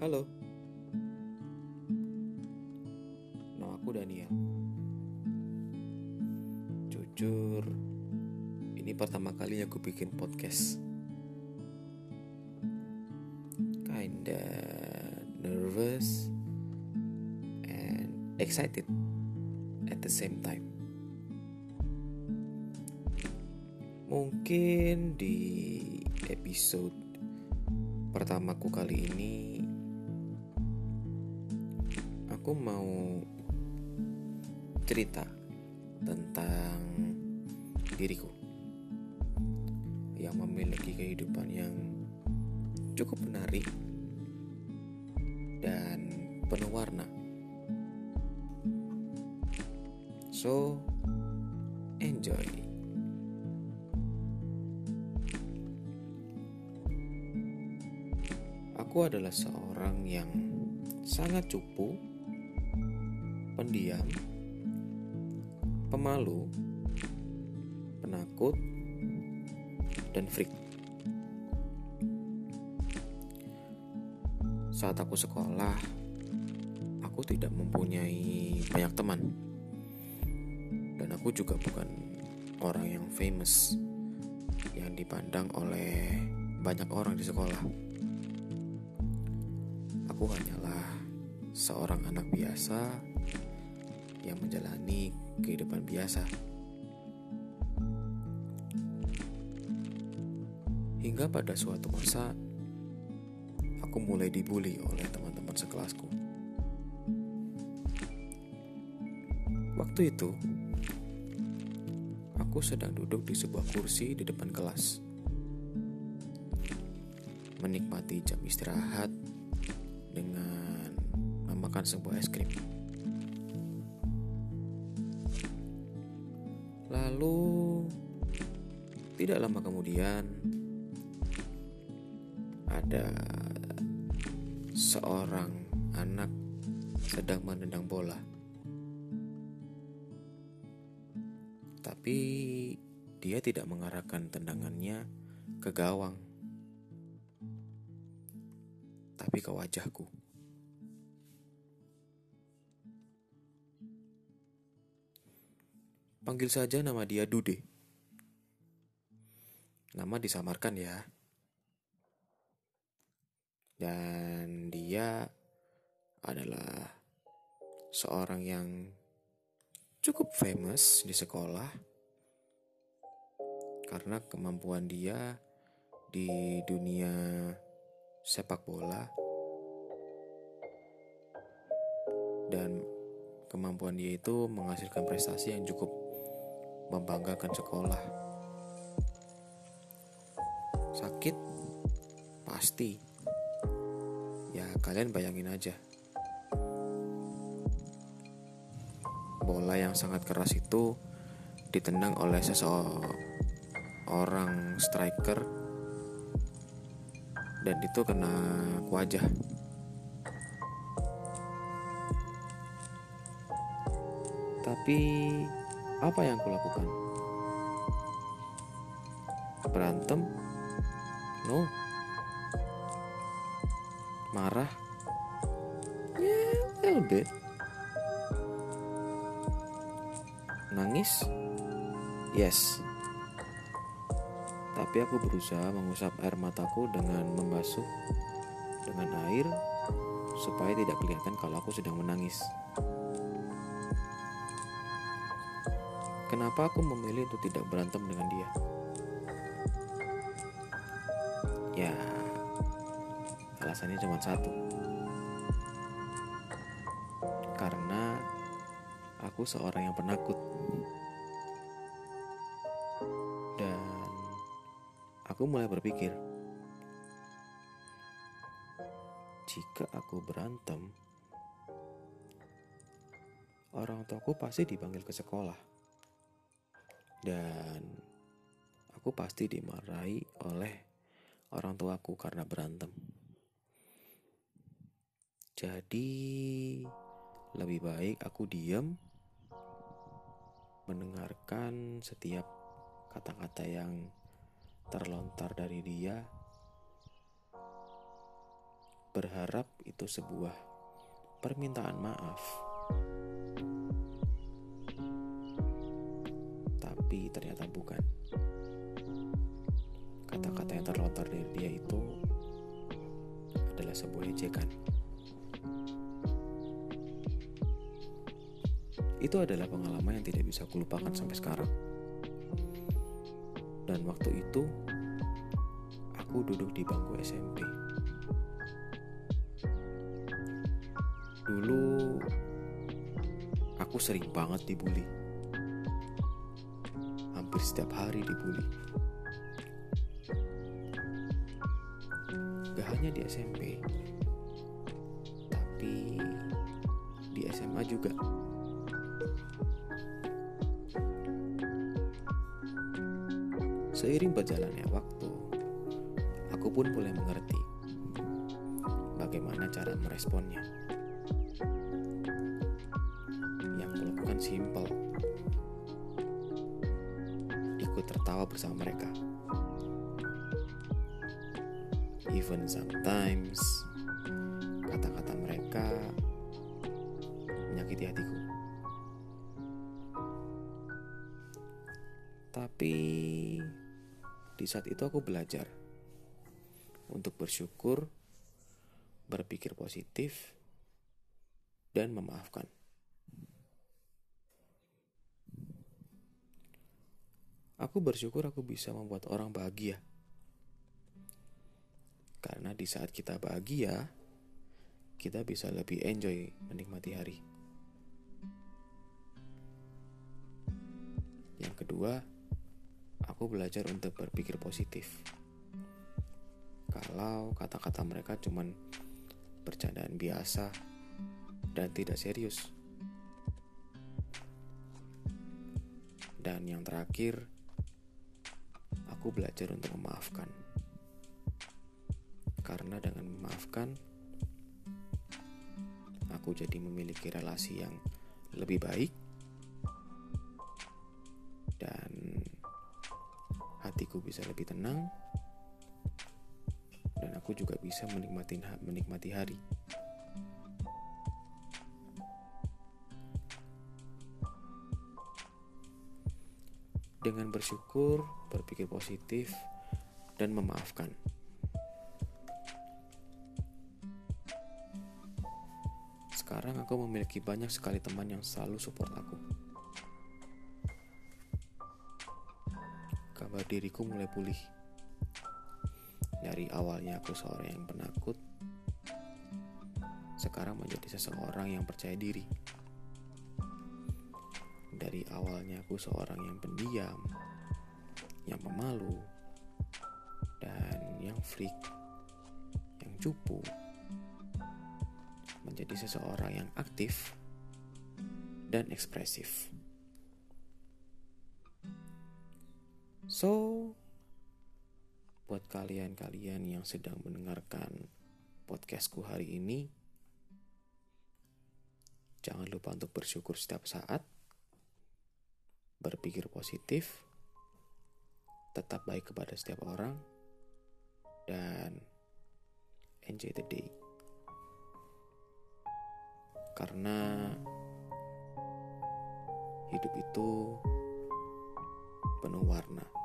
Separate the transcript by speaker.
Speaker 1: Halo, nama aku Daniel. Jujur, ini pertama kali aku bikin podcast. Kinda nervous and excited at the same time. Mungkin di episode pertamaku kali ini aku mau cerita tentang diriku yang memiliki kehidupan yang cukup menarik dan penuh warna. So, enjoy. Aku adalah seorang yang sangat cupu, pendiam, pemalu, penakut, dan freak. Saat aku sekolah, aku tidak mempunyai banyak teman. Dan aku juga bukan orang yang famous yang dipandang oleh banyak orang di sekolah. Aku hanyalah seorang anak biasa yang menjalani kehidupan biasa. Hingga pada suatu masa, aku mulai dibully oleh teman-teman sekelasku. Waktu itu, aku sedang duduk di sebuah kursi di depan kelas, menikmati jam istirahat dengan memakan sebuah es krim. Lalu, tidak lama kemudian, ada seorang anak sedang menendang bola. Tapi dia tidak mengarahkan tendangannya ke gawang, tapi ke wajahku. Panggil saja nama dia Dude. Nama disamarkan ya. Dan dia adalah seorang yang cukup famous di sekolah karena kemampuan dia di dunia sepak bola dan kemampuan dia itu menghasilkan prestasi yang cukup membanggakan sekolah. Sakit pasti. Ya kalian bayangin aja. Bola yang sangat keras itu ditendang oleh seseorang striker dan itu kena wajah. Tapi apa yang kulakukan? Berantem? No. Marah? Yeah, a little bit. Nangis? Yes. Tapi aku berusaha mengusap air mataku dengan membasuh dengan air supaya tidak kelihatan kalau aku sedang menangis. Kenapa aku memilih untuk tidak berantem dengan dia? Ya, alasannya cuma satu. Karena aku seorang yang penakut. Dan aku mulai berpikir, jika aku berantem, orang tuaku pasti dipanggil ke sekolah dan aku pasti dimarahi oleh orang tuaku karena berantem. Jadi lebih baik aku diam mendengarkan setiap kata-kata yang terlontar dari dia berharap itu sebuah permintaan maaf. Tapi ternyata bukan. Kata-kata yang terlontar dari dia itu adalah sebuah ejekan. Itu adalah pengalaman yang tidak bisa kulupakan sampai sekarang. Dan waktu itu, aku duduk di bangku SMP. Dulu, aku sering banget dibully. Hampir setiap hari dibully. Gak hanya di SMP, tapi di SMA juga. Seiring berjalannya waktu, aku pun mulai mengerti bagaimana cara meresponnya. Yang melakukan simpel, ikut tertawa bersama mereka. Even sometimes, kata-kata mereka menyakiti hatiku. Tapi di saat itu aku belajar untuk bersyukur, berpikir positif, dan memaafkan. Aku bersyukur aku bisa membuat orang bahagia. Karena di saat kita bahagia, kita bisa lebih enjoy menikmati hari. Yang kedua, aku belajar untuk berpikir positif. Kalau kata-kata mereka cuman bercandaan biasa dan tidak serius. Dan yang terakhir, aku belajar untuk memaafkan. Karena dengan memaafkan, aku jadi memiliki relasi yang lebih baik dan hatiku bisa lebih tenang dan aku juga bisa menikmati menikmati hari. Dengan bersyukur, berpikir positif, dan memaafkan. Sekarang aku memiliki banyak sekali teman yang selalu support aku. Kabar diriku mulai pulih. Dari awalnya aku seorang yang penakut, sekarang menjadi seseorang yang percaya diri. Dari awalnya aku seorang yang pendiam, yang pemalu, dan yang freak, yang cupu, menjadi seseorang yang aktif dan ekspresif. So, buat kalian-kalian yang sedang mendengarkan podcastku hari ini, jangan lupa untuk bersyukur setiap saat, berpikir positif, tetap baik kepada setiap orang, dan enjoy the day. Karena hidup itu penuh warna.